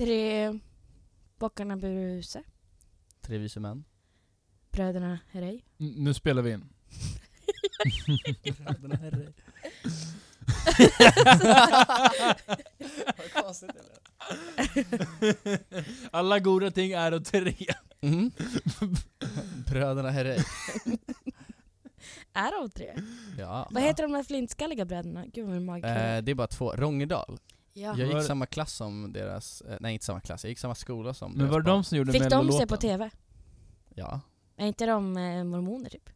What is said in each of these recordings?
Tre bockarna Bruse. Tre vise män. Bröderna Herrey. N- Nu spelar vi in. Vad konstigt det lät. Alla goda ting är och tre. Mm. Bröderna Herrey. Är de tre? Ja. Vad heter de här flintskalliga bröderna? Gud vad. Eh, det är bara två. Rångedal. Ja. Jag gick samma klass som deras, eh, nej inte samma klass, jag gick samma skola som Men deras var det de som gjorde Fick de se på TV? Ja, Är inte de eh, mormoner typ?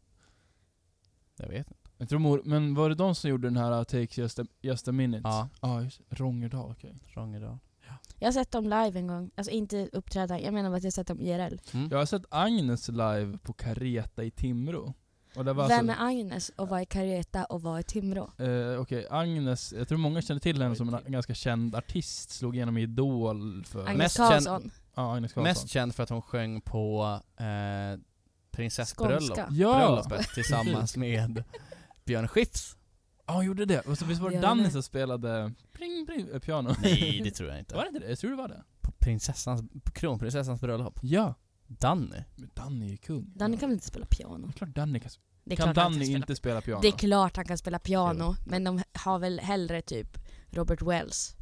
jag vet inte. Jag tror mor, men var det de som gjorde den här uh, Take Just a, just a Minute? Ja, Ja, just Rångedal, okej. Rångedal. Jag har sett dem live en gång, alltså inte uppträda, jag menar bara att jag har sett dem IRL. Mm. Jag har sett Agnes live på Careta i Timrå. Och det var Vem alltså, är Agnes och vad är Careta och vad är Timrå? eh, Okej, Agnes, jag tror många känner till henne som en ganska känd artist, slog igenom i Idol för... Agnes Mest Karlsson. Ja, Agnes Karlsson. Mest känd för att hon sjöng på eh, prinsessbröllop, Skånska. Ja! bröllopet tillsammans med Björn Skifs. Ja, hon gjorde det. Och så visst var det Danny som spelade pling, pling, eh, piano? Nej, det tror jag inte. Var det inte det? Jag tror det var det. På prinsessans, på kronprinsessans bröllop. Ja. Danny. Men Danny är kung. Danny kan väl inte spela piano? Det är klart Danny kan... Det är Kan klart han Danny spela inte spela piano? Det är klart han kan spela piano, Jo. men de har väl hellre typ Robert Wells.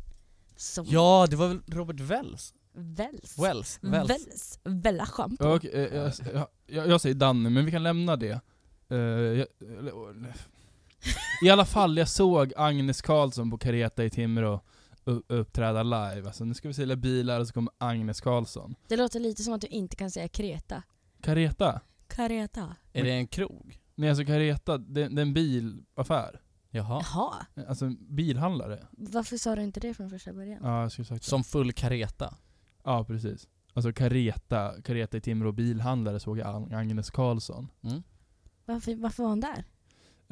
Som Ja, det var väl Robert Wells? Wells? Wells? Wells. Wells. Vella schampo. Okej, eh, jag, jag, jag, jag säger Danny, men vi kan lämna det. Eh, jag, eller- I alla fall, jag såg Agnes Karlsson på Careta i Timrå uppträda live. Alltså nu ska vi sälja bilar och så kommer Agnes Karlsson. Det låter lite som att du inte kan säga Kreta. Careta? Careta. Är det en krog? Nej alltså Careta, det, det är en bilaffär. Jaha. Jaha. Alltså en bilhandlare. Varför sa du inte det från första början? Ja, jag skulle sagt det. Som full kareta. Ja, precis. Alltså Careta, Careta i Timrå bilhandlare såg jag Ag- Agnes Karlsson. Mm. Varför, varför var hon där?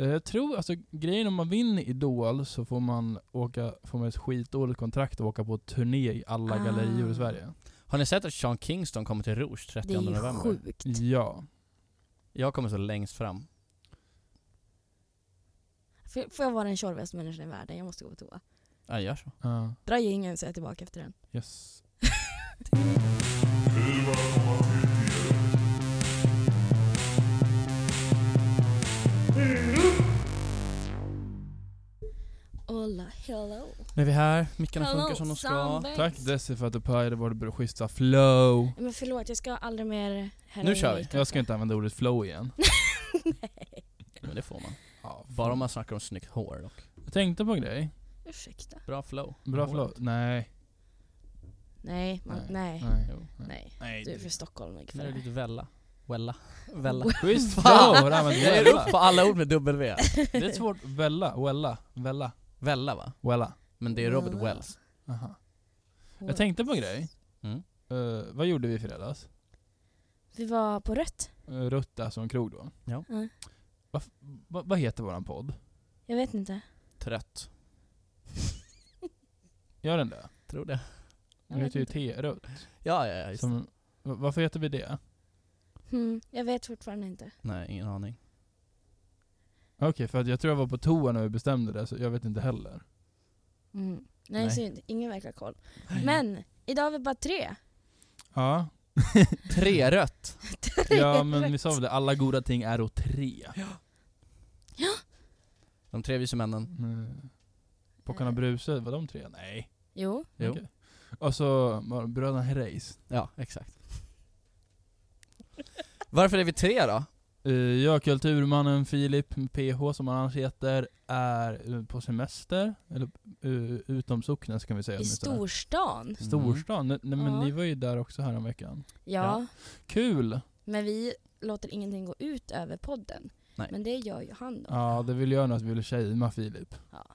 Eh, Jag tror, alltså grejen om man vinner Idol så får man åka, får man ett skitdåligt kontrakt och åka på turné i alla Ah. gallerior i Sverige. Har ni sett att Sean Kingston kommer till Rouge 30 Det är november? sjukt. Ja. Jag kommer så längst fram. Får, får jag vara den tjorvigaste människan i världen? Jag måste gå på toa. Ja, gör så. Ja, Dra jingeln så är jag tillbaka efter den. yes. hello. Nu är vi här, mickarna Hello, funkar som de ska. Tack Desi för att du pajade vårt schyssta flow. Men förlåt, jag ska aldrig mer Nu kör vi. Jag ska inte använda ordet flow igen. Nej. Men det får man. Ja, Bara om man snackar om snyggt hår dock. Jag tänkte på en grej. Ursäkta. Bra flow. Bra Håret. flow. Nej. Nej, man, nej. Nej. Jo. Nej. Nej. Du är för stockholmig för Nu är det det. lite välla. Wella. Välla. Schysst flow! Har du använt Jag är Wella? upp på alla ord med W. Det är ett svårt, Vella, Wella, Vella, Välla va? Wella. Men det är Robert Wella. Wells. Aha. Jag tänkte på en grej. Mm. Eh, vad gjorde vi i fredags? Vi var på rött. Uh, Rutt är som krog då. Ja. Va, va, vad heter våran podd? Jag vet inte. Trött. Gör den det? Tror det. Den heter ju T-Rutt. Ja, ja, ja just det. Som, va- varför heter vi det? Hmm, jag vet fortfarande inte. Nej, ingen aning. Okej, för att jag tror jag var på toa när vi bestämde det, så jag vet inte heller. Mm. Nej, Nej. synd. Ingen verkar ha koll. Men, idag är vi bara tre. Ja, Tre rött. ja men vi sa väl det, alla goda ting är åt tre. De tre vise männen. Mm. Bockarna Bruse, var de tre? Nej. Jo. Jo. Okej. Och så var det bröderna Herreys. Ja, exakt. Varför är vi tre då? Uh, jag, kulturmannen Filip PH som han annars heter, är eh, på semester, eller uh, utom socknen ska vi säga I storstan. Storstan? Nej, nej men Ja. ni var ju där också här om veckan. Ja. Ja. Kul! Men vi låter ingenting gå ut över podden. Nej. Men det gör ju han då. Ja, det vill jag nog att vi ville shamea Filip. Ja.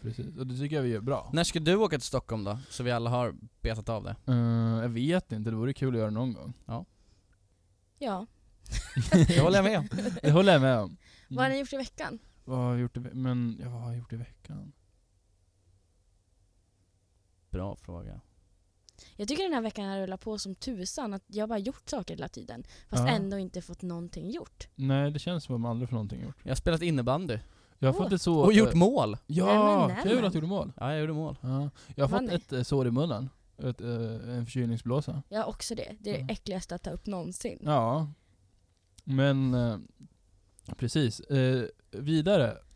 Precis, och det tycker jag vi gör bra. När ska du åka till Stockholm då? Så vi alla har betat av det. Eh, jag vet inte, det vore kul att göra någon gång. Ja. Det håller jag med om. Det håller jag med om. Vad har ni gjort i veckan? Vad har jag gjort i, ve- men, ja, vad har jag gjort i veckan? Bra fråga. Jag tycker den här veckan har rullat på som tusan. Att jag bara gjort saker hela tiden. Fast Ja. ändå inte fått någonting gjort. Nej, det känns som att man aldrig får någonting gjort. Jag har spelat innebandy. Jag har Åh. fått ett så... Och gjort eh, mål! Ja, kul att du gjorde mål. Ja, jag gjorde mål. Ja. Jag har Vann fått ni? ett eh, sår i munnen. Ett, eh, en förkylningsblåsa. Ja, också det. Det är Mm. det äckligaste att ta upp någonsin. Ja. Men, eh, precis. Eh, vidare.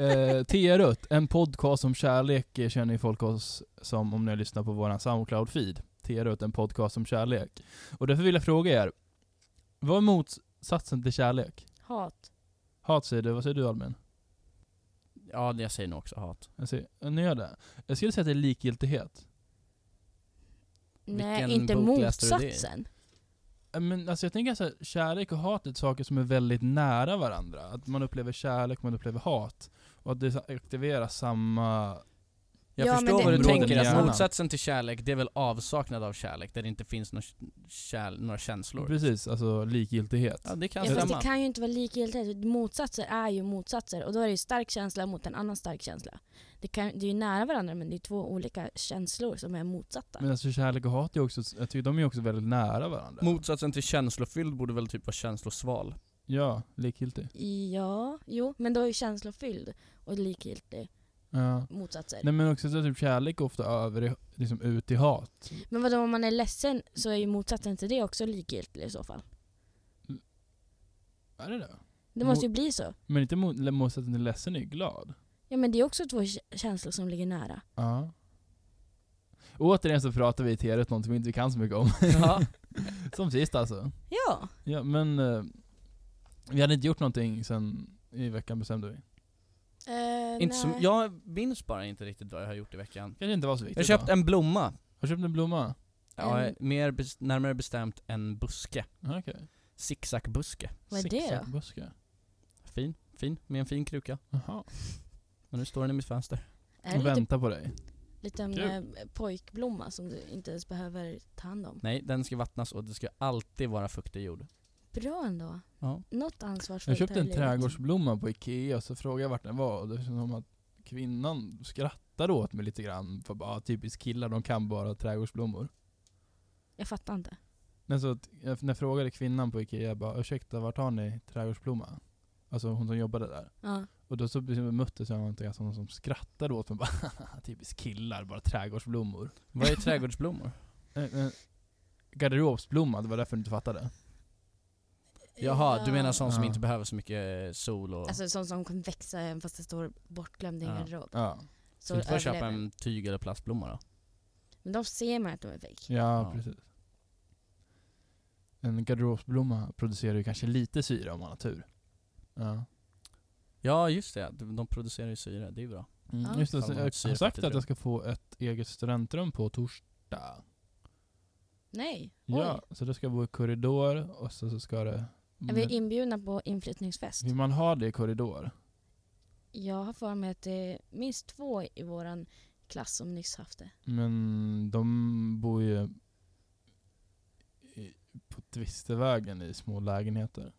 Eh, T-Rutt, en podcast om kärlek eh, känner ju folk oss som om ni lyssnar på våran Soundcloud-feed. T-Rutt, en podcast om kärlek. Och därför vill jag fråga er, vad är motsatsen till kärlek? Hat. Hat säger du, vad säger du Albin? Ja, jag säger nog också hat. Jag säger, ni gör det. Jag skulle säga att det är likgiltighet. Nej, Vilken inte bok läste du det i? motsatsen. Eh, men alltså jag tänker så här, kärlek och hat är saker som är väldigt nära varandra. Att man upplever kärlek, man upplever hat. Och att det aktiverar samma... Jag Ja, förstår det- vad du tänker, att hjärnan. motsatsen till kärlek, det är väl avsaknad av kärlek, där det inte finns några, kär, några känslor. Precis, alltså likgiltighet. Ja, det kan Ja, stämma. det kan ju inte vara likgiltigt. Motsatser är ju motsatser och då är det ju stark känsla mot en annan stark känsla. Det, kan, det är ju nära varandra men det är två olika känslor som är motsatta. Men alltså kärlek och hat är också, jag tycker de är också väldigt nära varandra. Motsatsen till känslofylld borde väl typ vara känslosval? ja, likgiltig. Ja, jo, men då är ju känslofylld och likgiltig Ja. motsatser. Nej men också så typ kärlek är ofta över i, liksom ut i hat. Men vadå om man är ledsen så är ju motsatsen till det också likgiltig i så fall. Är det det? Det måste ju bli så. Men inte mot, motsatsen till ledsen är ju glad. Ja men det är också två kä- känslor som ligger nära. Ja. Återigen så pratar vi i T-Rutt någonting vi inte kan så mycket om. Ja. Som sist alltså. Ja. Ja men, eh, vi hade inte gjort någonting sen i veckan bestämde vi. Eh, inte som, nej. jag minns bara inte riktigt vad jag har gjort i veckan. Kanske inte var så Jag viktigt har köpt då. en blomma. Har du köpt en blomma? Ja, En- mer bes, närmare bestämt en buske. Okej. Zigzagbuske. Vad är det då? Zigzagbuske. Fin, fin, med en fin kruka. Jaha. Och nu står den i mitt fönster. Är Och väntar på dig. liten Kul. eh, pojkblomma som du inte ens behöver ta hand om? Nej, den ska vattnas och det ska alltid vara fuktig jord. Bra ändå. Ja. Något ansvarsfullt Jag köpte en trädgårdsblomma på Ikea och så frågade jag vart den var och det känns som att kvinnan skrattade åt mig lite grann. För bara, typiskt killar, de kan bara trädgårdsblommor. Jag fattar inte. Men så att, när jag frågade kvinnan på Ikea, jag bara ursäkta vart har ni trädgårdsblomma? Alltså hon som jobbade där. Ja. Och då så bemöttes jag av en som, som skrattade åt mig bara typiskt killar, bara trädgårdsblommor. Vad är trädgårdsblommor? Eh, eh, Garderobsblomma, det var därför du inte fattade. Jaha, du menar sån som Ja. inte behöver så mycket sol och... Alltså sånt som kan växa även fast det står bortglömd i en Ja. garderob. Ja, så du får köpa överlever. en tyg eller plastblomma då? Men de ser man att de är fake. ja, Ja. precis. En garderobsblomma producerar ju kanske lite syre om man har tur. Ja. Ja, just det. De producerar ju syre, det är bra. Mm, Ja. Just det, jag har sagt att jag ska få ett eget studentrum på torsdag. Nej. Ja, så då ska jag bo i korridor och så, så ska det... Är vi inbjudna på inflyttningsfest? Vill man ha det i korridor? Jag har för mig att det är minst två i våran klass som nyss haft det. Men de bor ju i, på Tvistevägen i små lägenheter.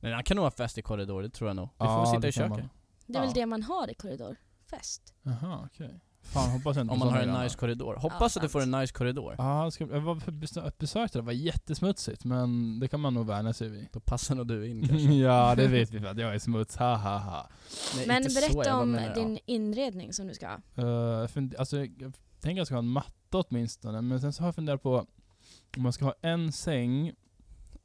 Men han kan nog ha fest i korridor, det tror jag nog. Du Ja, får sitta det i köket. man. Det är Ja. väl det man har i korridor? Fest? Jaha, okej. Fan, hoppas jag inte Om man har en nice korridor. Hoppas att du sant. får en nice korridor. Ja, det ska, jag var för besö- ett besök där, det var jättesmutsigt men det kan man nog vänja sig vid. Då passar nog du in kanske. ja, det vet vi för att jag är smuts, ha ha ha. Nej, Men inte så, berätta jag bara om menar, ja. din inredning som du ska ha. Uh, jag, fund- alltså, jag tänker att jag ska ha en matta åtminstone, men sen så har jag funderat på om man ska ha en säng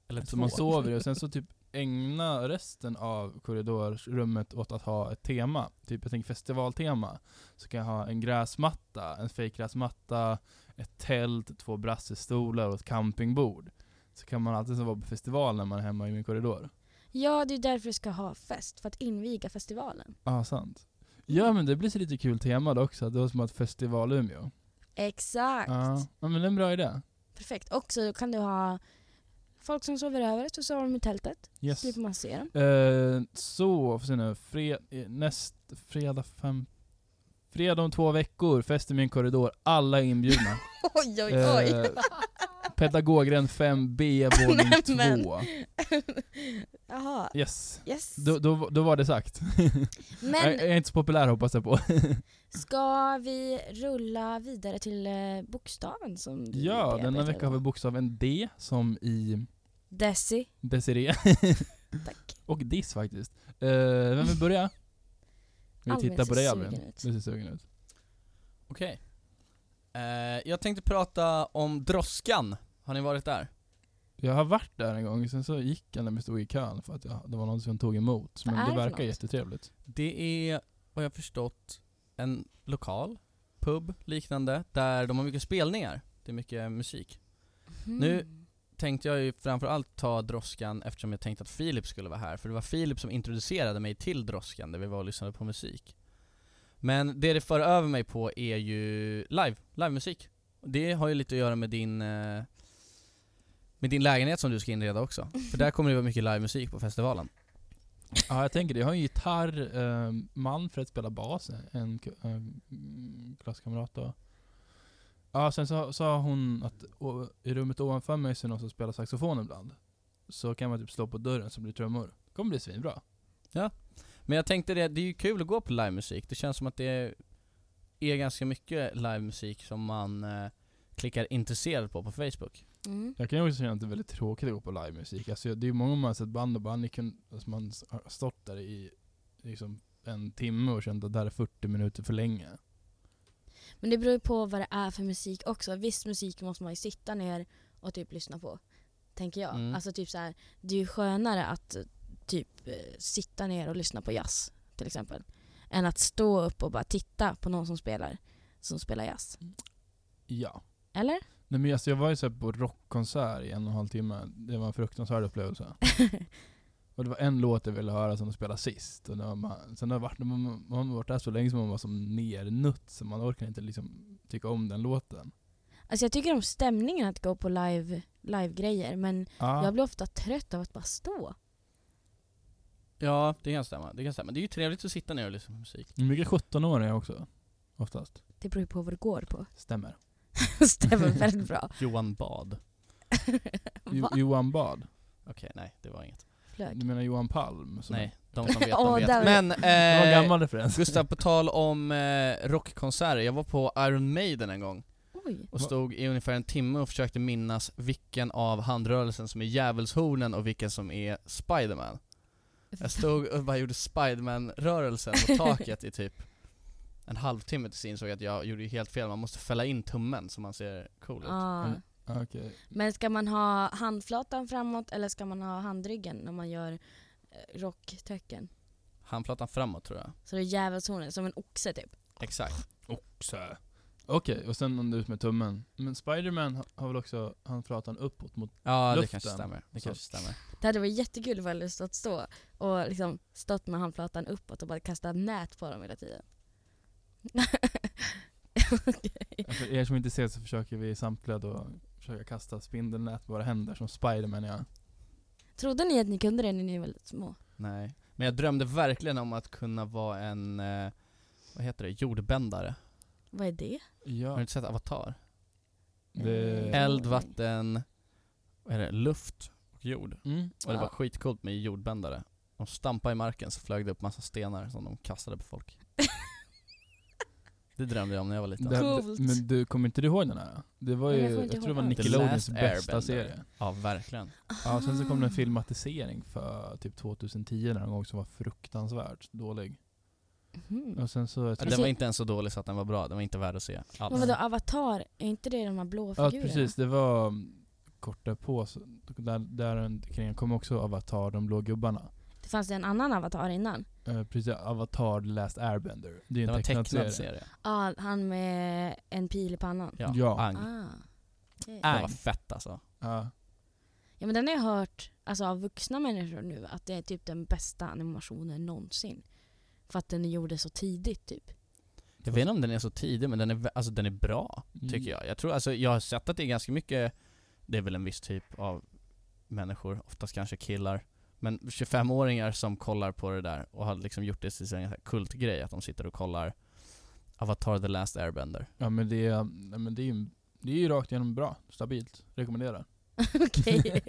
Eller som två. man sover i och sen så typ ägna resten av korridorrummet åt att ha ett tema. Typ jag tänker festivaltema. Så kan jag ha en gräsmatta, en fejkgräsmatta, ett tält, två brassestolar och ett campingbord. Så kan man alltid vara på festival när man är hemma i min korridor. Ja, det är därför du ska ha fest. För att inviga festivalen. Ja, ah, sant. Ja men det blir så lite kul tema då också, det var som att festival Umeå. Exakt. Ja, men det är en bra idé. Perfekt. Och så kan du ha folk som sover över, så sover de i tältet. Yes. Slipper man se dem. Eh, så, får se nu. Fred, eh, näst fredag fem... Fredag om två veckor, fest i min korridor. Alla är inbjudna. Oj, oj, Eh, Pedagogren 5B, våning Nämen. 2. Jaha, Yes. yes. Då, då, då var det sagt. jag, jag Men är inte så populär hoppas jag på. ska vi rulla vidare till eh, bokstaven som du ja, denna vecka har vi bokstaven D som i Desi. Desiree. Tack. Och Diss faktiskt. Eh, vem vill börja? Vi Albin tittar på dig Albin. Du ser sugen ut. Okej. Eh, jag tänkte prata om Droskan. Har ni varit där? Jag har varit där en gång, sen så gick jag när vi stod i kön för att jag, det var någon som tog emot. Vad Men det det för verkar något? jättetrevligt. Det är, vad jag förstått, en lokal, pub liknande, där de har mycket spelningar. Det är mycket musik. Nu- Tänkte jag ju framförallt ta Droskan eftersom jag tänkte att Filip skulle vara här, för det var Filip som introducerade mig till Droskan där vi var och lyssnade på musik. Men det det för över mig på är ju live, livemusik. Det har ju lite att göra med din eh, med din lägenhet som du ska inreda också. För där kommer det vara mycket livemusik på festivalen. Ja, jag tänker det. Jag har en gitarr, eh, Manfred spelar bas, en eh, klasskamrat då. Ja, sen så sa hon att å, i rummet ovanför mig så är någon som spelar saxofon ibland. Så kan man typ slå på dörren så blir det trummor. Det kommer bli svinbra. Men jag tänkte det, det är ju kul att gå på livemusik. Det känns som att det är ganska mycket livemusik som man eh, klickar intresserad på på Facebook. Mm. Jag kan ju också känna att det är väldigt tråkigt att gå på livemusik. Alltså, det är ju många man har sett band och band, alltså man har stått där i liksom en timme och känt att det här är 40 minuter för länge. Men det beror ju på vad det är för musik också. Viss musik måste man ju sitta ner och typ lyssna på. Tänker jag. Mm. Alltså typ så här, det är ju skönare att eh, typ eh, sitta ner och lyssna på jazz till exempel. Än att stå upp och bara titta på någon som spelar, som spelar jazz. Ja. Eller? Nej men alltså jag var ju så på rockkonsert i en och en halv timme. Det var en fruktansvärd upplevelse. Och det var en låt jag ville höra som de spelade sist. Och var man, sen har jag varit, man, man har varit där så länge som man var som nernutt så man orkar inte liksom tycka om den låten. Alltså jag tycker om stämningen att gå på live, live-grejer men Ja. jag blir ofta trött av att bara stå. Ja, det kan stämma. Det kan stämma. Det är ju trevligt att sitta ner och lyssna på musik. Mycket 17-åringar också. Oftast. Det beror ju på vad det går på. Stämmer. Stämmer väldigt bra. Johan Bad. Johan Bad. Okej, nej, det var inget. Flög. Du menar Johan Palm? som- Nej, de som vet, de vet. Men, eh, gammal referens. Gustav, på tal om eh, rockkonserter. Jag var på Iron Maiden en gång Oj. och stod i ungefär en timme och försökte minnas vilken av handrörelsen som är djävulshornen och vilken som är Spiderman. Jag stod och bara gjorde Spiderman-rörelsen på taket i typ en halvtimme tills jag insåg att jag gjorde helt fel, man måste fälla in tummen så man ser cool ut. Ah. Okej. Men ska man ha handflatan framåt eller ska man ha handryggen när man gör eh, rocktecken? Handflatan framåt tror jag. Så det är djävulshornet, som en oxe typ. Exakt. Också. Okej, och sen någon ut med tummen. Men Spiderman ha- har väl också handflatan uppåt mot... Ja, det Luften. kanske stämmer. Det Så. kanske stämmer. Det hade varit jättekul ifall du stått stå och liksom stått med handflatan uppåt och bara kastat nät på dem hela tiden. Okej. För er som inte ser så försöker vi samtliga då försöka kasta spindelnät på våra händer som Spiderman ja. Trodde ni att ni kunde det när ni var lite små? Nej. Men jag drömde verkligen om att kunna vara en, eh, vad heter det, jordbändare. Vad är det? Har du Ja. inte sett Avatar? Det... Eld, vatten, vad är det, luft och jord. Mm. Och det var Ja. skitcoolt med jordbändare. De stampade i marken så flög det upp massa stenar som de kastade på folk. Det drömde jag om när jag var liten. Det, Coolt. men du, kommer inte du ihåg den här? Det var ju, jag jag, tror det var Nickelodeons bästa Airbender. serie. Ja, verkligen. Ja, sen så kom det en Ah. filmatisering för typ 2010 någon gång som var fruktansvärt dålig. Mhm. Och sen så... Ja, Den var inte ens så dålig så att den var bra, den var inte värd att se Men alls. vadå, Avatar? Är inte det de här blå ja figurerna? precis, det var mm, kort därpå, så, där, där kring kom också Avatar, de blå gubbarna. Det fanns en annan Avatar innan. Eh, precis, Avatar The Last Airbender. Det är Det en var en tecknad, tecknad serie. serie. Ja, han med en pil i pannan. Ja, Ja. Ang. Ah. Det Ang. var fett alltså. Ja. Ja men den har jag hört alltså, av vuxna människor nu att det är typ den bästa animationen någonsin. För att den gjordes så tidigt typ. Jag vet inte om den är så tidig men den är, alltså, den är bra, Mm. tycker jag. Jag tror, alltså, jag har sett att det är ganska mycket, det är väl en viss typ av människor, oftast kanske killar, men 25-åringar som kollar på det där och har liksom gjort det till sin kultgrej, att de sitter och kollar Avatar The Last Airbender. Ja men det är, nej, men det är ju det är ju rakt igenom bra, stabilt. Rekommenderar. Okej.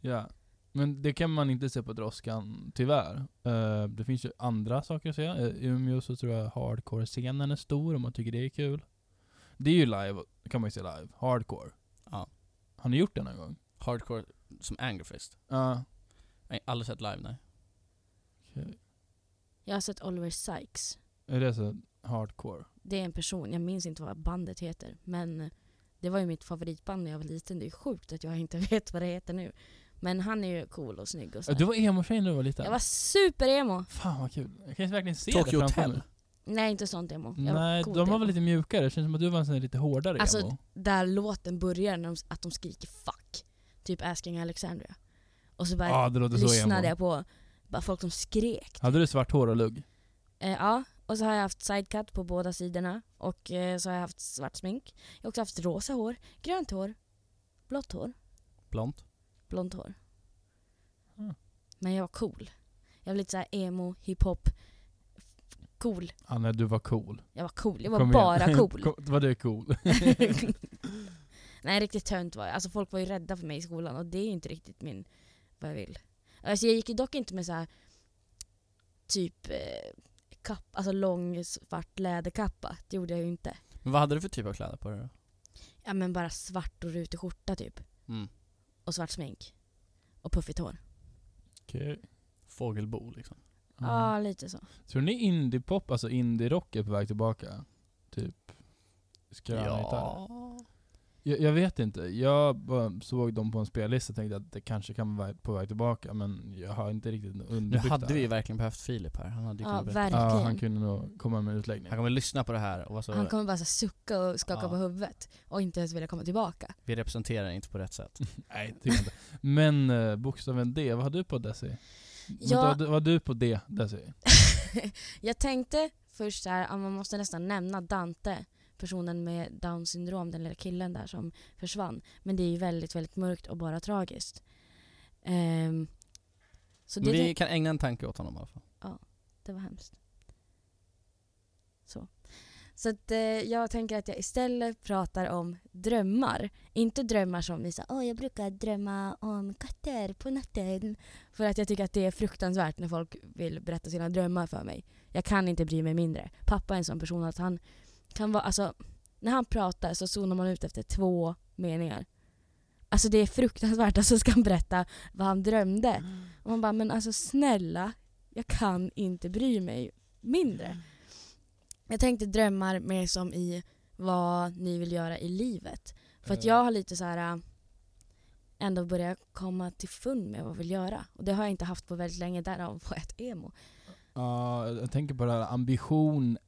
Ja. Men det kan man inte se på Droskan, tyvärr. Eh, det finns ju andra saker att se. Uh, I Umeå så tror jag hardcore-scenen är stor om man tycker det är kul. Det är ju live, kan man ju se live. Hardcore. Ja. Har ni gjort det någon gång? Hardcore som Angerfist. Ja. Jag har aldrig sett live, nej. okej. Jag har sett Oliver Sykes. Är det så? hardcore? Det är en person, jag minns inte vad bandet heter, men det var ju mitt favoritband när jag var liten. Det är sjukt att jag inte vet vad det heter nu. Men han är ju cool och snygg och så. Ja, Du var emo-tjej när du var liten? Jag var super-emo! Fan vad kul. Jag kan ju verkligen se Tokyo det framför Hotel. mig. Nej inte sånt emo. Jag var Nej, coolt de var emo. väl lite mjukare? Det känns som att du var en sån här lite hårdare Alltså, emo. Där låten börjar, när de, att de skriker 'fuck' Typ Asking Alexandria. Och så bara Ja, det låter så lyssnade emo. jag på bara folk som skrek. Hade du svart hår och lugg? Eh, ja, och så har jag haft sidecut på båda sidorna. Och eh, så har jag haft svart smink. Jag har också haft rosa hår, grönt hår, blått hår, Blont. blont hår. Mm. Men jag var cool. Jag var lite såhär emo, hiphop, cool. Anna, du var cool. Jag var cool, jag var Kom bara igen. cool. Var du cool? Nej riktigt tönt var jag. Alltså folk var ju rädda för mig i skolan och det är ju inte riktigt min, vad jag vill. Alltså jag gick ju dock inte med så här typ eh, kapp, alltså lång svart läderkappa. Det gjorde jag ju inte. Men vad hade du för typ av kläder på dig då? Ja men bara svart och rutig skjorta typ. Mm. Och svart smink. Och puffigt hår. Okej. Fågelbo liksom. Ja lite så. Tror ni indiepop, alltså indie-rock är på väg tillbaka? Typ skröna gitarr? Jag, jag vet inte. Jag såg dem på en spellista och tänkte att det kanske kan vara på väg tillbaka men jag har inte riktigt Nu underbyggt hade det vi verkligen behövt Filip här. Han hade ju Ja, verkligen. Ja, han kunde nog komma med en utläggning. Han kommer lyssna på det här och så, Han kommer bara så sucka och skaka Ja. på huvudet. Och inte ens vilja komma tillbaka. vi representerar inte på rätt sätt. Nej, det tycker jag inte. Men eh, bokstaven D, vad har du på Desi? Ja. Vad, vad har du på D, Desi? jag tänkte först här, att man måste nästan nämna Dante. Personen med down syndrom, den lilla killen där som försvann. Men det är ju väldigt, väldigt mörkt och bara tragiskt. Ehm, så det, vi kan ägna en tanke åt honom i alla fall. det var hemskt. Så. Så att, eh, jag tänker att jag istället pratar om drömmar. Inte drömmar som vi säger, åh jag brukar drömma om katter på natten. För att jag tycker att det är fruktansvärt när folk vill berätta sina drömmar för mig. Jag kan inte bry mig mindre. Pappa är en sån person att han kan vara, alltså när han pratar så zonar man ut efter två meningar. Alltså det är fruktansvärt, alltså ska han berätta vad han drömde. Och man bara, men alltså snälla, jag kan inte bry mig mindre. Jag tänkte drömmar mer som i vad ni vill göra i livet. För att jag har lite så här äh, ändå börjat komma till fund med vad jag vill göra. Och det har jag inte haft på väldigt länge, därav var jag ett emo. Ja, jag tänker på det här ambition,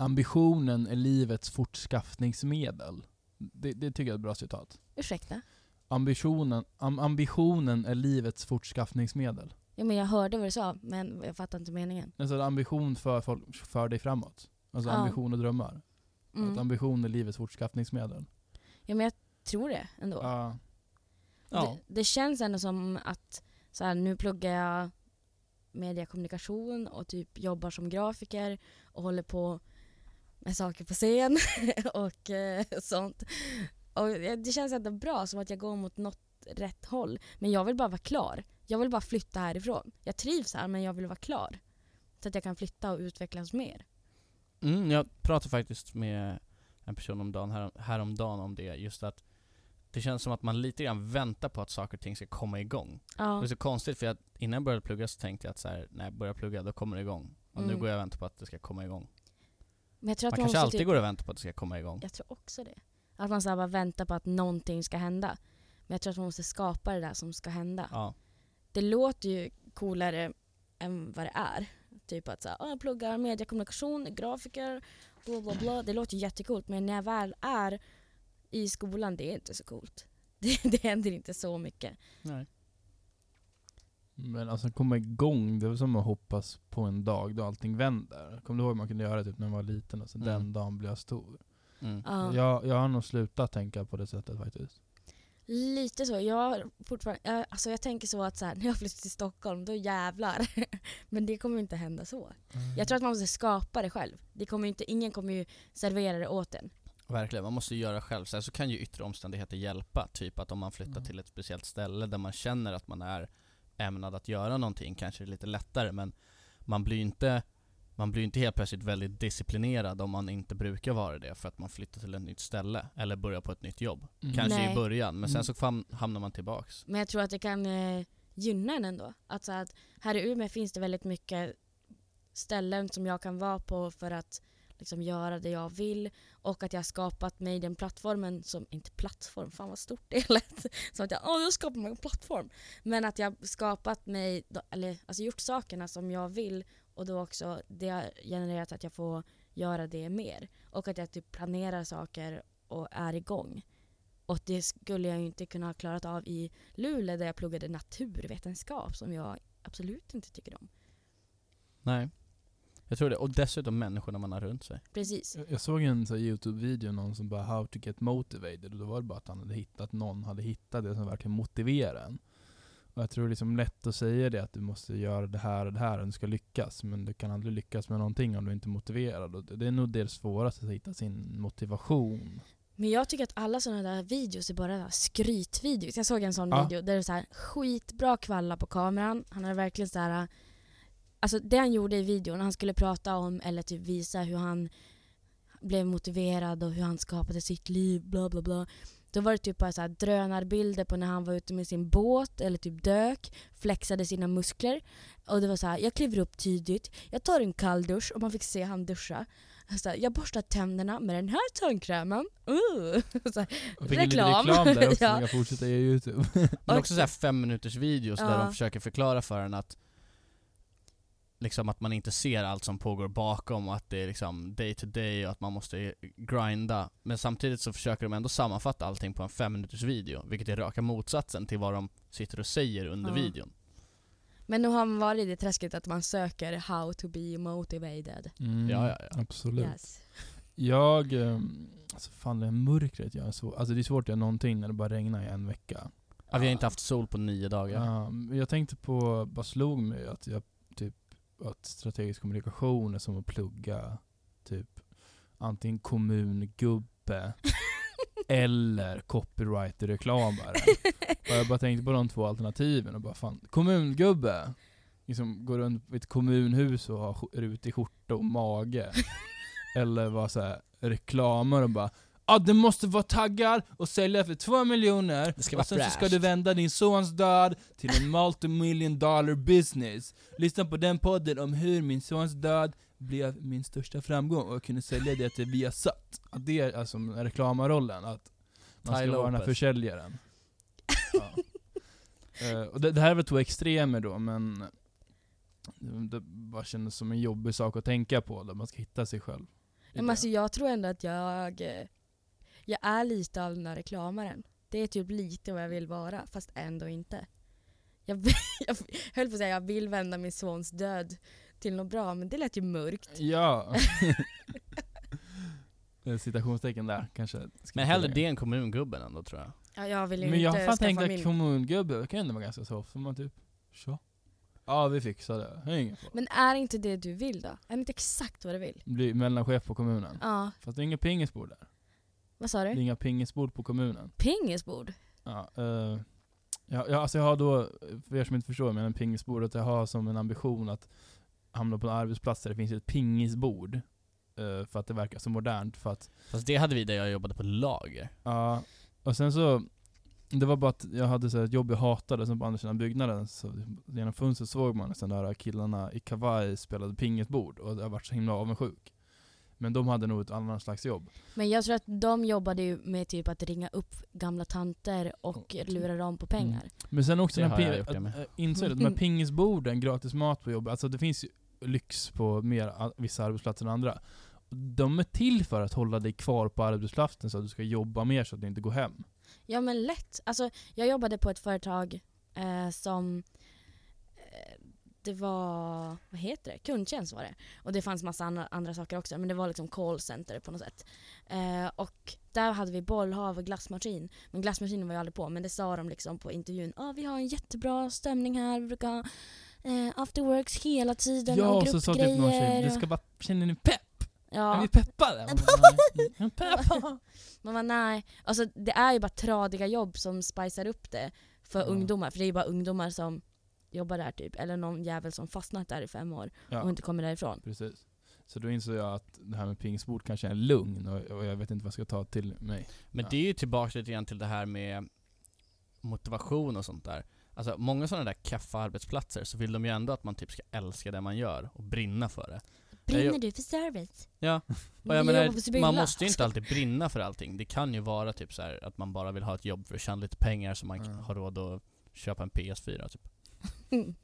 ambitionen är livets fortskaffningsmedel. Det, det tycker jag är ett bra citat. Ursäkta? Ambitionen, am, ambitionen är livets fortskaffningsmedel. Ja, men jag hörde vad du sa, men jag fattar inte meningen. Alltså ambition för, folk, för dig framåt. Alltså Ja. ambition och drömmar. Att Mm. ambition är livets fortskaffningsmedel. Ja, men jag tror det ändå. Ja. Ja. Det, det känns ändå som att så här, nu pluggar jag mediekommunikation och typ jobbar som grafiker och håller på med saker på scen och eh, sånt. Och det det känns ändå bra, som att jag går mot något rätt håll. Men jag vill bara vara klar. Jag vill bara flytta härifrån. Jag trivs här men jag vill vara klar. Så att jag kan flytta och utvecklas mer. Mm, jag pratade faktiskt med en person om dagen, här, häromdagen om det, just att det känns som att man lite grann väntar på att saker och ting ska komma igång. Ja. Det är så konstigt för att innan jag började plugga så tänkte jag att så här, när jag börjar plugga då kommer det igång. Och nu Mm. går jag och väntar på att det ska komma igång. Men jag tror att Man man, kanske alltid typ, går och väntar på att det ska komma igång. Jag tror också det. Att man så bara väntar på att någonting ska hända. Men jag tror att man måste skapa det där som ska hända. Ja. Det låter ju coolare än vad det är. Typ att så här, ah, jag pluggar mediekommunikation, grafiker, bla bla bla. Det låter ju jättecoolt men när jag väl är i skolan, det är inte så coolt. Det, det händer inte så mycket. Nej. Men alltså komma igång, det är som att hoppas på en dag då allting vänder. Kommer du ihåg man kunde göra typ när man var liten och så Mm. den dagen blev jag stor? Mm. Ja. Jag, jag har nog slutat tänka på det sättet faktiskt. Lite så. Jag, fortfarande, jag, alltså jag tänker så att så här, när jag flyttar till Stockholm, då jävlar. men det kommer inte hända så. Jag tror att man måste skapa det själv. Det kommer inte, ingen kommer ju servera det åt en. Verkligen, man måste ju göra själv. Sen så kan ju yttre omständigheter hjälpa. Typ att om man flyttar Mm. till ett speciellt ställe där man känner att man är ämnad att göra någonting kanske det är lite lättare men man blir ju inte man blir inte helt plötsligt väldigt disciplinerad om man inte brukar vara det för att man flyttar till ett nytt ställe eller börjar på ett nytt jobb. Mm. Kanske Nej. i början, men sen Mm. så hamnar man tillbaks. Men jag tror att det kan eh, gynna en ändå. Att, så att här i Umeå finns det väldigt mycket ställen som jag kan vara på för att liksom göra det jag vill och att jag har skapat mig den plattformen som, inte plattform, fan vad stort det lät. Som att jag, åh jag skapar mig en plattform. Men att jag skapat mig, eller alltså gjort sakerna som jag vill och då också det har genererat att jag får göra det mer. Och att jag typ planerar saker och är igång. Och det skulle jag ju inte kunna ha klarat av i Luleå där jag pluggade naturvetenskap som jag absolut inte tycker om. Nej. Jag tror det, och dessutom människorna man har runt sig. Precis. Jag- Jag såg en så här Youtube-video, någon som bara 'How to get motivated' och då var det bara att han hade hittat, någon hade hittat det som verkligen motiverar en. Och jag tror det är liksom lätt att säga det, att du måste göra det här och det här om du ska lyckas, men du kan aldrig lyckas med någonting om du inte är motiverad. Och det är nog det svåraste, att hitta sin motivation. Men jag tycker att alla sådana där videos är bara skrytvideos. Jag såg en sån Ja. video där det är så här skitbra kvalla på kameran. Han hade verkligen så här. Alltså det han gjorde i videon, han skulle prata om eller typ visa hur han blev motiverad och hur han skapade sitt liv, bla bla bla. Då var det typ bara så här drönarbilder på när han var ute med sin båt eller typ dök, flexade sina muskler. Och det var så här, jag kliver upp tidigt, jag tar en kall dusch och man fick se han duscha. Så här, jag borstar tänderna med den här tandkrämen. Uh. Så här, Jag fick en liten Reklam. reklam där också, Ja. som jag fortsätter göra Youtube. Men också så här fem minuters videos där Ja. de försöker förklara för en att Liksom att man inte ser allt som pågår bakom och att det är liksom day to day och att man måste grinda Men samtidigt så försöker de ändå sammanfatta allting på en fem minuters video Vilket är raka motsatsen till vad de sitter och säger under Ja. videon Men nu har man varit i det träsket att man söker how to be motivated. Mm, Ja, ja, ja. Absolut. Yes. Jag, ehm, alltså fan det här mörkret gör så, alltså det är svårt att göra någonting när det bara regnar i en vecka. ja, Vi har inte haft sol på nio dagar Ja, men jag tänkte på, bara slog mig att jag att strategisk kommunikation är som att plugga typ antingen kommungubbe eller copywriter-reklamare. och jag bara tänkte på de två alternativen och bara fan, kommungubbe! Liksom går runt på ett kommunhus och har rutig skjorta och mage. eller vara såhär reklamer och bara Ja, du måste vara taggad och sälja för två miljoner och sen så ska fräscht. du vända din sons död till en multimillion dollar business. Lyssna på den podden om hur min sons död blev min största framgång och jag kunde sälja det till Viasat. Att det är alltså reklamarollen, att man ska vara den här försäljaren. Ja. Eh, och det, det här är väl två extremer då, men det, bara kändes som en jobbig sak att tänka på, där man ska hitta sig själv. Men alltså, jag tror ändå att jag, eh, jag är lite av den där reklamaren. Det är typ lite vad jag vill vara, fast ändå inte. Jag, vill, jag höll på att säga jag vill vända min sons död till något bra, men det lät ju mörkt. Ja. Citationstecken där, kanske. Men hellre det än kommungubben ändå tror jag Ja, jag vill ju Men jag har inte fan tänkt att kommungubbe kan ändå vara ganska soft, man typ, så. Ja vi fixar det, det är ingen fara. Men är inte det du vill då? Är det inte exakt vad du vill? Bli mellanchef på kommunen. Ja, Fast det är inga pingisbord där. Vad sa Det är du? inga pingisbord på kommunen. Pingisbord? Ja, eh, ja, ja, alltså jag har då, för er som inte förstår, men en pingisbord, att jag har som en ambition att hamna på en arbetsplats där det finns ett pingisbord. eh, för att det verkar så modernt, för att Fast det hade vi där jag jobbade på lager Ja, och sen så det var bara att jag hade så ett jobb jag hatade, som på andra sidan byggnaden, så genom fönstret såg man nästan där killarna i kavaj spelade pingisbord, och jag varit så himla avundsjuk. Men de hade nog ett annat slags jobb. Men jag tror att de jobbade ju med typ att ringa upp gamla tanter och Mm. lura dem på pengar. Men sen också Det har jag att, äh, insåg att de här pingisborden, gratis mat på jobbet, alltså det finns ju lyx på mer, vissa arbetsplatser än andra. De är till för att hålla dig kvar på arbetsplatsen så att du ska jobba mer så att du inte går hem. Ja men lätt. Alltså, jag jobbade på ett företag eh, som eh, det var, vad heter det? Kundtjänst var det. Och det fanns massa andra, andra saker också, men det var liksom callcenter på något sätt. Eh, och där hade vi bollhav och glassmaskin. Men glassmaskinen var ju aldrig på, men det sa de liksom på intervjun. Ja, vi har en jättebra stämning här, vi brukar ha eh, afterworks hela tiden Ja, och och så sa typ någon tjej, gruppgrejer. ska vara, känner ni pepp? Är ja. vi peppade? Man bara, "Nej, Pepp! Man bara nej. Alltså det är ju bara tradiga jobb som spicar upp det för Ja. ungdomar. För det är ju bara ungdomar som jobbar där typ. Eller någon jävel som fastnat där i fem år och Ja, inte kommer därifrån. precis. Så då insåg jag att det här med pingisbord kanske är en lugn och, och jag vet inte vad jag ska ta till mig. Men Ja. det är ju tillbaka lite grann till det här med motivation och sånt där. Alltså många sådana där kaffa arbetsplatser så vill de ju ändå att man typ ska älska det man gör och brinna för det. Brinner du för service? Ja, och jag menar, man måste ju inte alltid brinna för allting. Det kan ju vara typ så här att man bara vill ha ett jobb för att tjäna lite pengar så man Ja. har råd att köpa en PS4 typ.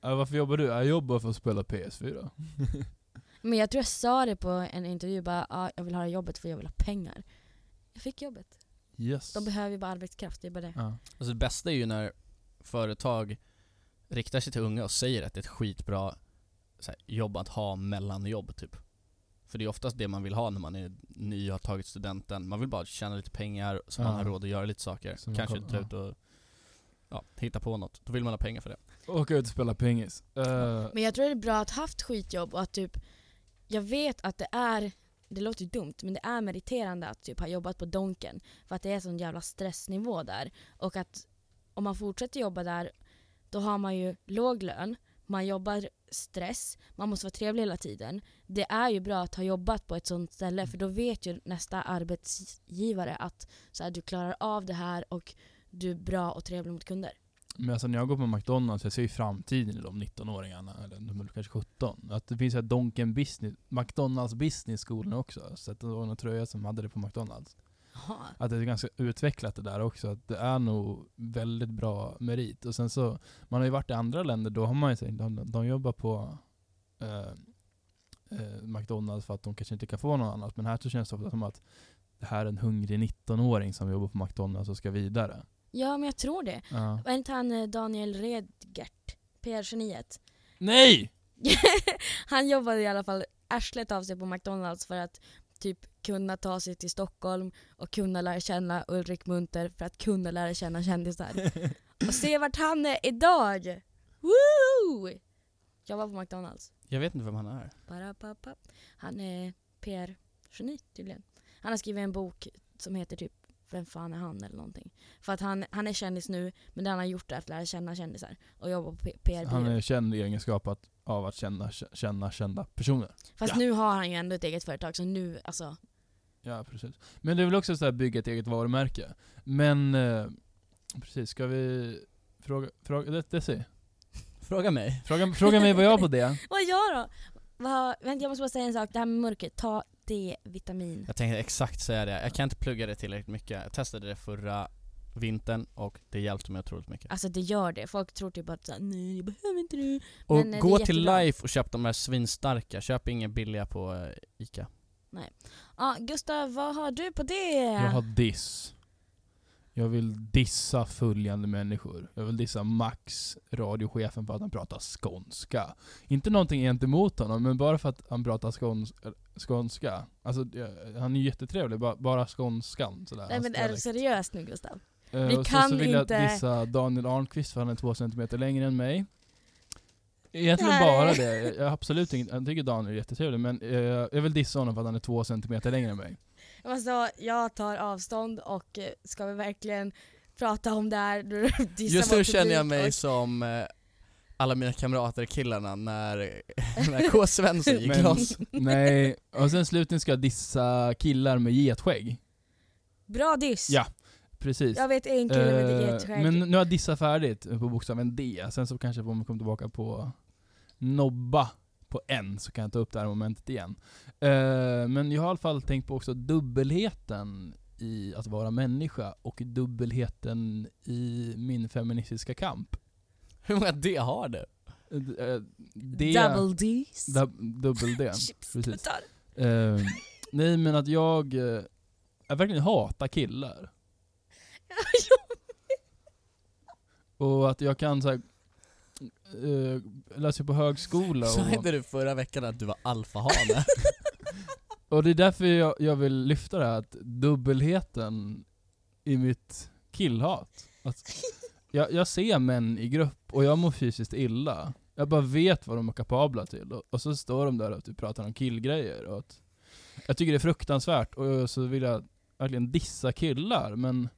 Ja, varför jobbar du? Jag jobbar för att spela PS4. Men jag tror jag sa det på en intervju, bara ah, jag vill ha jobbet för jag vill ha pengar. Jag fick jobbet. Yes. De behöver ju bara arbetskraft, det är bara det. ja. Alltså det bästa är ju när företag riktar sig till unga och säger att det är ett skitbra så här, jobb att ha mellan jobb typ. För det är oftast det man vill ha när man är ny och har tagit studenten. Man vill bara tjäna lite pengar så man Ja. har råd att göra lite saker. Man Kanske kan- dra ja. ut och ja, hitta på något. Då vill man ha pengar för det. Åka ut och spela pingis. Eh, Men jag tror det är bra att ha haft skitjobb och att typ, jag vet att det är, det låter ju dumt, men det är meriterande att typ ha jobbat på Donken. För att det är sån jävla stressnivå där. Och att om man fortsätter jobba där, då har man ju låg lön, man jobbar stress, man måste vara trevlig hela tiden. Det är ju bra att ha jobbat på ett sånt ställe för då vet ju nästa arbetsgivare att så här, du klarar av det här och du är bra och trevlig mot kunder. Men alltså när jag går på McDonalds, jag ser ju framtiden i de 19-åringarna, eller de är kanske 17. Att det finns här Donken Business, McDonalds Business Skolan också. Så att det var någon tröja som hade det på McDonalds. Jaha. Att det är ganska utvecklat det där också. Att det är nog väldigt bra merit. Och sen så, man har ju varit i andra länder, då har man ju sagt, de, de jobbar på eh, eh, McDonalds för att de kanske inte kan få något annat. Men här så känns det ofta som att det här är en hungrig 19-åring som jobbar på McDonalds och ska vidare. Ja men jag tror det. Ja. Var inte han eh, Daniel Redgert, PR-geniet? Nej! han jobbade i alla fall arslet av sig på McDonalds för att typ kunna ta sig till Stockholm och kunna lära känna Ulrik Munter för att kunna lära känna kändisar. och se vart han är idag! Woo! Jobbar på McDonalds. Jag vet inte vem han är. Han är PR-geni tydligen. Han har skrivit en bok som heter typ Vem fan är han eller någonting. För att han, han är kändis nu, men det han har gjort är att lära känna kändisar och jobba på P- Han är känd i egenskap att, av att känna, känna kända personer. Fast Ja. nu har han ju ändå ett eget företag så nu, alltså. Ja, precis. Men det är väl också så här bygga ett eget varumärke. Men, eh, precis, ska vi fråga, fråga, det, det ser. Fråga mig. Fråga, fråga mig vad jag har på det. Vad gör då? Vad, vänta jag måste bara säga en sak, det här med mörkret, ta D-vitamin. Jag tänkte exakt säga det. Jag kan inte plugga det tillräckligt mycket. Jag testade det förra vintern och det hjälpte mig otroligt mycket. Alltså det gör det, folk tror typ att såhär, nej jag behöver inte det. Och men, eh, det gå är till. Life och köp de här svinstarka. Köp inga billiga på eh, Ica. Ja, Gustav, vad har du på det? Jag har diss. Jag vill dissa följande människor. Jag vill dissa Max, radiochefen, för att han pratar skånska. Inte någonting gentemot honom, men bara för att han pratar skåns skånska. Alltså, han är ju jättetrevlig, bara, bara skånskan sådär. Nej men är du seriös nu Gustav? Eh, Vi och kan så vill inte- jag dissa Daniel Arnqvist för han är två centimeter längre än mig. Egentligen här bara det. Jag, absolut inget, jag tycker Daniel är jättetrevlig men eh, jag vill dissa honom för att han är två centimeter längre än mig. Jag säga, jag tar avstånd och eh, ska vi verkligen prata om det här? Just nu känner jag mig och- som eh, alla mina kamrater killarna när, när K. Svensson gick Men- loss. Nej, och sen slutligen ska jag dissa killar med getskägg. Bra diss! Ja, Precis. Jag vet en kille med Eh, getskägg. men nu har jag dissat färdigt på bokstaven D, sen så kanske vi kommer tillbaka på nobba på N så kan jag ta upp det här momentet igen. Eh, men jag har i alla fall tänkt på också dubbelheten i att vara människa och dubbelheten i min feministiska kamp. Hur många D har du? Eh, D, Double D's. dub- dubbel D. precis. Nej men att jag, jag verkligen hatar killar. Och att jag kan såhär, uh, läsa på högskola och, inte du förra veckan att du var alfahane? och det är därför jag, jag vill lyfta det här, att dubbelheten i mitt killhat. Att jag, jag ser män i grupp och jag mår fysiskt illa. Jag bara vet vad de är kapabla till och, och så står de där och typ pratar om killgrejer och att Jag tycker det är fruktansvärt och så vill jag verkligen dissa killar men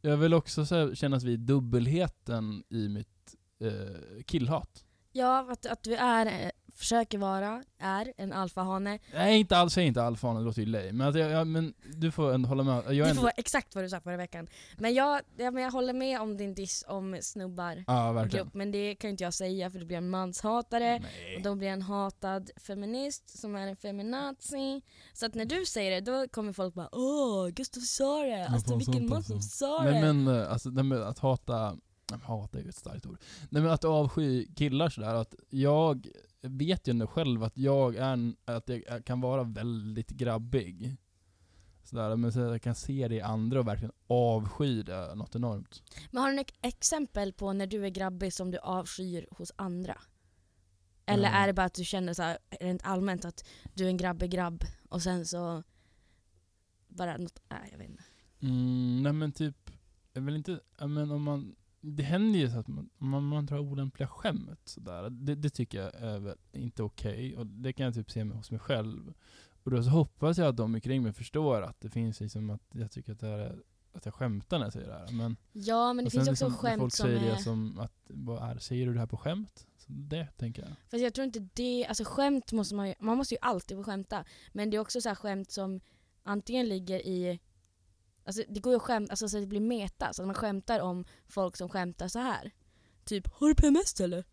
jag vill också så här kännas vid dubbelheten i mitt eh, killhat. Ja, att, att du är eh, försöker vara, är en alfahane. Nej inte alls, säg inte alfahane, det låter ju lame. Men, att jag, jag, men du får ändå hålla med. Jag Du ändå, får exakt vad du sa förra veckan. Men jag, ja, men jag håller med om din diss om snubbar. Ja verkligen. Grupp, men det kan inte jag säga för det blir en manshatare. Och Nej. då blir jag en hatad feminist som är en feminazi. Så att när du säger det, då kommer folk bara Åh, Gustav sa det! Alltså vilken man som sa Nej det! men eh, alltså, nej, men att hata, nej, hata är ju ett starkt ord. Nej men att avsky killar sådär, att jag vet ju ändå själv att jag är, att jag kan vara väldigt grabbig. Sådär, men så jag kan se det i andra och verkligen avsky det något enormt. Men har du något exempel på när du är grabbig som du avskyr hos andra? Eller Mm. är det bara att du känner så här, rent allmänt att du är en grabbig grabb och sen så bara något, nej jag vet inte. Mm, nej men typ, jag vill inte, men om man, det händer ju så att man, man, man drar olämpliga skämt sådär. Det, det tycker jag är inte okej, och det kan jag typ se med, hos mig själv. Och då så hoppas jag att de omkring mig förstår att det finns liksom att jag tycker att det här är, att jag skämtar när jag säger det här. Men, Ja men det finns också liksom skämt folk som säger är... det som att, vad är, säger du det här på skämt? Så det tänker jag. Fast jag tror inte det, alltså skämt måste man ju, man måste ju alltid få skämta. Men det är också så här skämt som antingen ligger i, alltså det går ju att skämta, alltså så att det blir meta, så att man skämtar om folk som skämtar så här. Typ, har du PMS eller?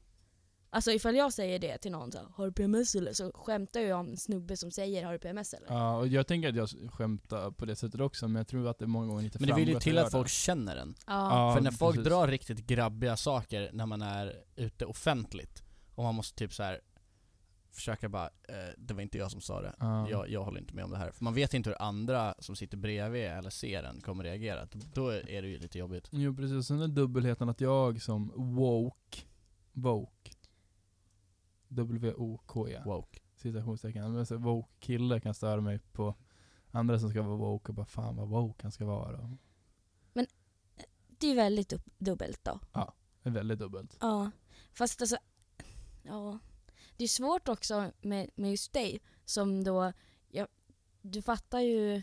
Alltså ifall jag säger det till någon så här, har du PMS eller? Så skämtar jag om en snubbe som säger har du PMS eller? Ja, och jag tänker att jag skämtar på det sättet också, men jag tror att det många gånger inte Men det vill ju till att folk känner en. Ja. Ja, För när folk precis. drar riktigt grabbiga saker när man är ute offentligt och man måste typ så här försöka bara, eh, det var inte jag som sa det. Ja. Jag, jag håller inte med om det här. För man vet inte hur andra som sitter bredvid eller ser en kommer reagera. Då är det ju lite jobbigt. Jo precis, sen den dubbelheten att jag som woke, woke, W-O-K-E, Woke. citationstecken, men så woke kille kan störa mig på andra som ska vara woke och bara fan vad woke han ska vara. Det är väldigt dub- dubbelt då. Det är väldigt dubbelt. Ja, fast alltså, ja. Det är svårt också med, med just dig som då, ja, du fattar ju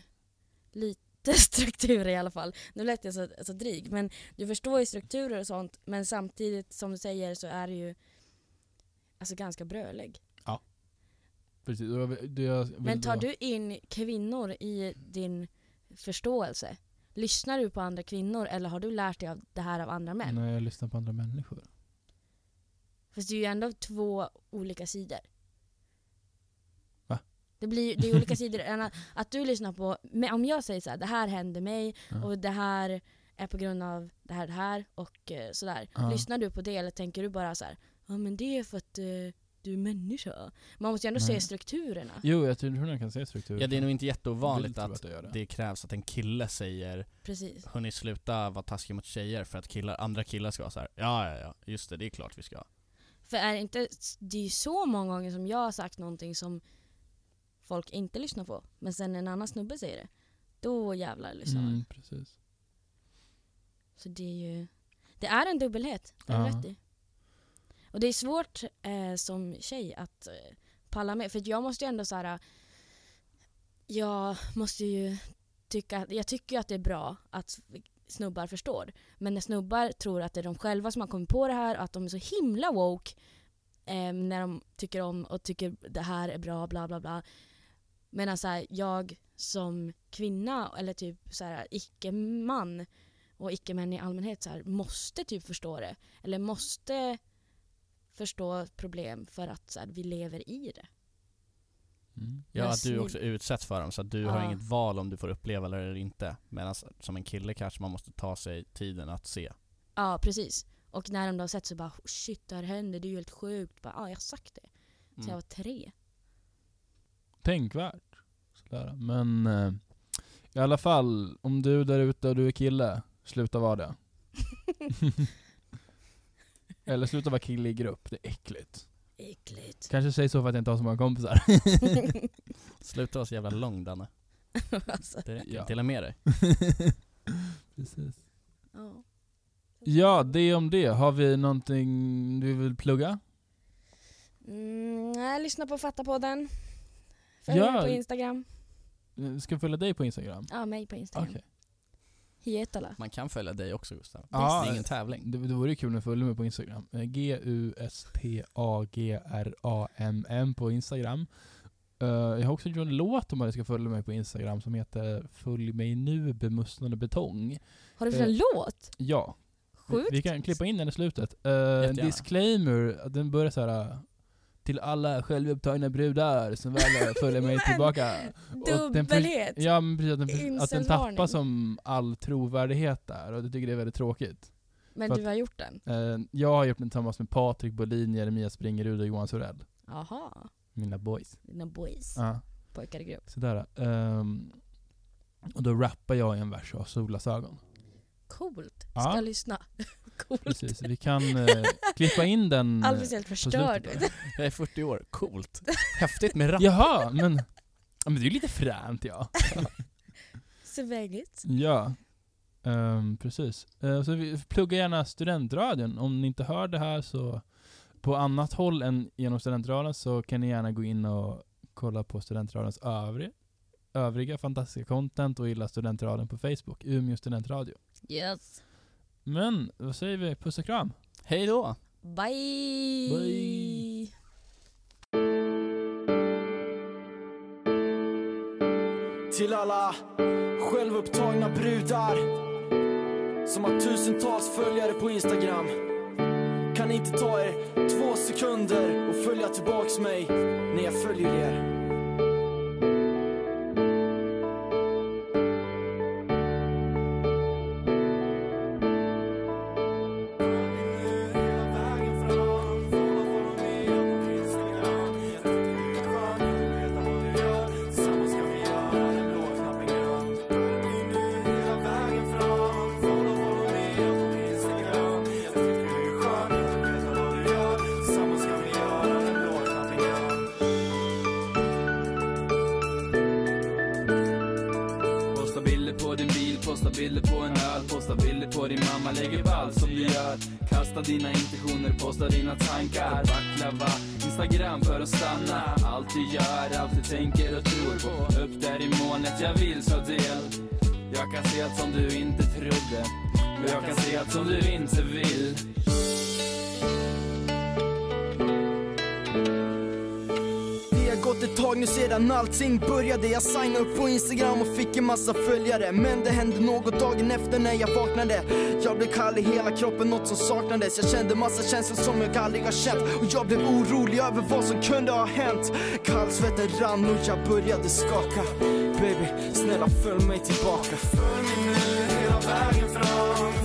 lite strukturer i alla fall. Nu lät jag så, så dryg, men du förstår ju strukturer och sånt men samtidigt som du säger så är du ju alltså ganska brölig. Precis. det jag vill Men tar du in kvinnor i din förståelse? Lyssnar du på andra kvinnor eller har du lärt dig av det här av andra män? När jag lyssnar på andra människor. Fast det är ju ändå två olika sidor. Va? Det, blir, det är olika sidor. Att, att du lyssnar på, om jag säger så här, det här hände mig Ja. och det här är på grund av det här det här och eh, sådär. Ja. Lyssnar du på det eller tänker du bara så här, ja men det är för att eh, du är människa. Man måste ju ändå Nej. se strukturerna. Jo, jag tror jag kan se strukturer. Ja det är nog inte jätteovanligt att gör det. det krävs att en kille säger Precis. Hörni sluta vara taskiga mot tjejer för att killar, andra killar ska vara så här. Ja ja ja, just det, det är klart vi ska. För är det inte, det är ju så många gånger som jag har sagt någonting som folk inte lyssnar på. Men sen en annan snubbe säger det. Då jävlar lyssnar man. Mm, precis. Så det är ju... Det är en dubbelhet, det har Ja. rätt i. Och det är svårt eh, som tjej att eh, palla med. För jag måste ju ändå så här. Jag måste ju tycka... Jag tycker ju att det är bra att snubbar förstår. Men när snubbar tror att det är de själva som har kommit på det här och att de är så himla woke eh, när de tycker om och tycker det här är bra, bla bla bla. Medan så här, jag som kvinna eller typ så här icke-man och icke-män i allmänhet så här, måste typ förstå det. Eller måste förstå problem för att så här, vi lever i det. Mm. Ja, att du också utsätts för dem så att du har Ja. inget val om du får uppleva det eller inte. Medan som en kille kanske man måste ta sig tiden att se. Ja, precis. Och när de då har sett så bara "Oh, shit det här händer, det är ju helt sjukt. Bara, ja, jag har sagt det. Så jag Mm. var tre. Tänkvärt. Sådär. Men eh, i alla fall, om du där ute och du är kille, sluta vara det. Eller sluta vara kille i grupp, det är äckligt. Äckligt. Kanske säg så för att jag inte har så många kompisar. Sluta vara så jävla lång Danne. alltså, Det räcker, Ja. dela med dig. Precis. ja. Ja, det om det. Har vi någonting du vill plugga? Mm, nej, lyssna på Fatta-podden. Följ Ja. mig på Instagram. Ska jag följa dig på Instagram? Ja, mig på Instagram. Okej. Hietala. Man kan följa dig också Gustav. Ja, det är ingen tävling. Det, det vore kul om du följde mig på Instagram. Eh, G-U-S-T-A-G-R-A-M-M på Instagram. Eh, jag har också gjort en låt om att du ska följa mig på Instagram som heter Följ mig nu bemusslande betong. Har du för Eh, en låt? Ja, vi, Sjukt. vi kan klippa in den i slutet. Uh, disclaimer, den börjar så här. Till alla självupptagna brudar som väl följer mig tillbaka. Och den- Dubbelhet. Ja men precis, att den, att den tappar som all trovärdighet där och jag tycker det är väldigt tråkigt. Men för du har gjort den? Eh, jag har gjort den tillsammans med Patrik Bolin, Jeremia Springerud och Johan Sorell. Jaha. Mina boys. Dina boys. Ja, Pojkar i grupp. sådär. Ehm, och då rappar jag i en vers och har solglasögon. Coolt. Ja. Ska jag lyssna? Coolt. Precis, vi kan eh, klippa in den. eh, Alvis helt förstörd. Jag är 40 år, coolt. Häftigt med rap. Jaha, men, ja, men det är ju lite fränt ja. Svängigt. Ja, ehm, precis. Eh, så vi plugga gärna studentradion. Om ni inte hör det här så på annat håll än genom studentradion så kan ni gärna gå in och kolla på studentradions övriga, övriga fantastiska content och gilla studentradion på Facebook, Umeå studentradio. Yes. Men, vad säger vi? Puss och kram! Hej då! Bye. Bye. Till alla självupptagna brudar som har tusentals följare på Instagram. Kan ni inte ta er två sekunder och följa tillbaks mig när jag följer er? Allt du gör, allt du tänker och tror på. Upp där i molnet, jag vill ta del. Jag kan se allt som du inte trodde Men jag kan se allt som du inte vill. Gått ett tag nu sedan allting började Jag signade upp på Instagram och fick en massa följare. Men det hände något dagen efter när jag vaknade. Jag blev kall i hela kroppen, något som saknades. Jag kände massa känslor som jag aldrig har känt. Och jag blev orolig över vad som kunde ha hänt. Kallsvetten rann och jag började skaka. Baby, snälla följ mig tillbaka. Följ mig nu hela vägen fram.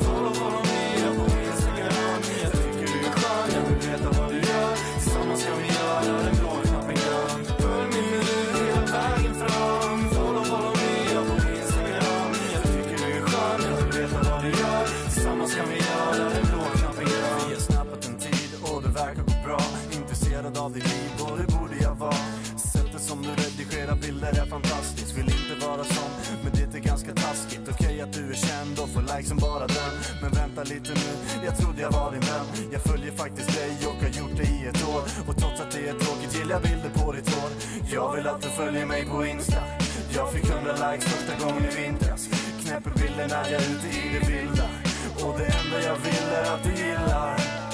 Redigerar är fantastiskt. Vill inte vara sån, men det är ganska taskigt. Okej att du är känd och får likes som bara den. Men vänta lite nu, jag trodde jag var din vän. Jag följer faktiskt dig och har gjort det i ett år. Och trots att det är tråkigt gillar jag bilder på ditt hår. Jag vill att du följer mig på Insta. Jag fick hundra likes första gången i vintras. Knäpper bilder när jag är ute i det vilda. Och det enda jag vill är att du gillar.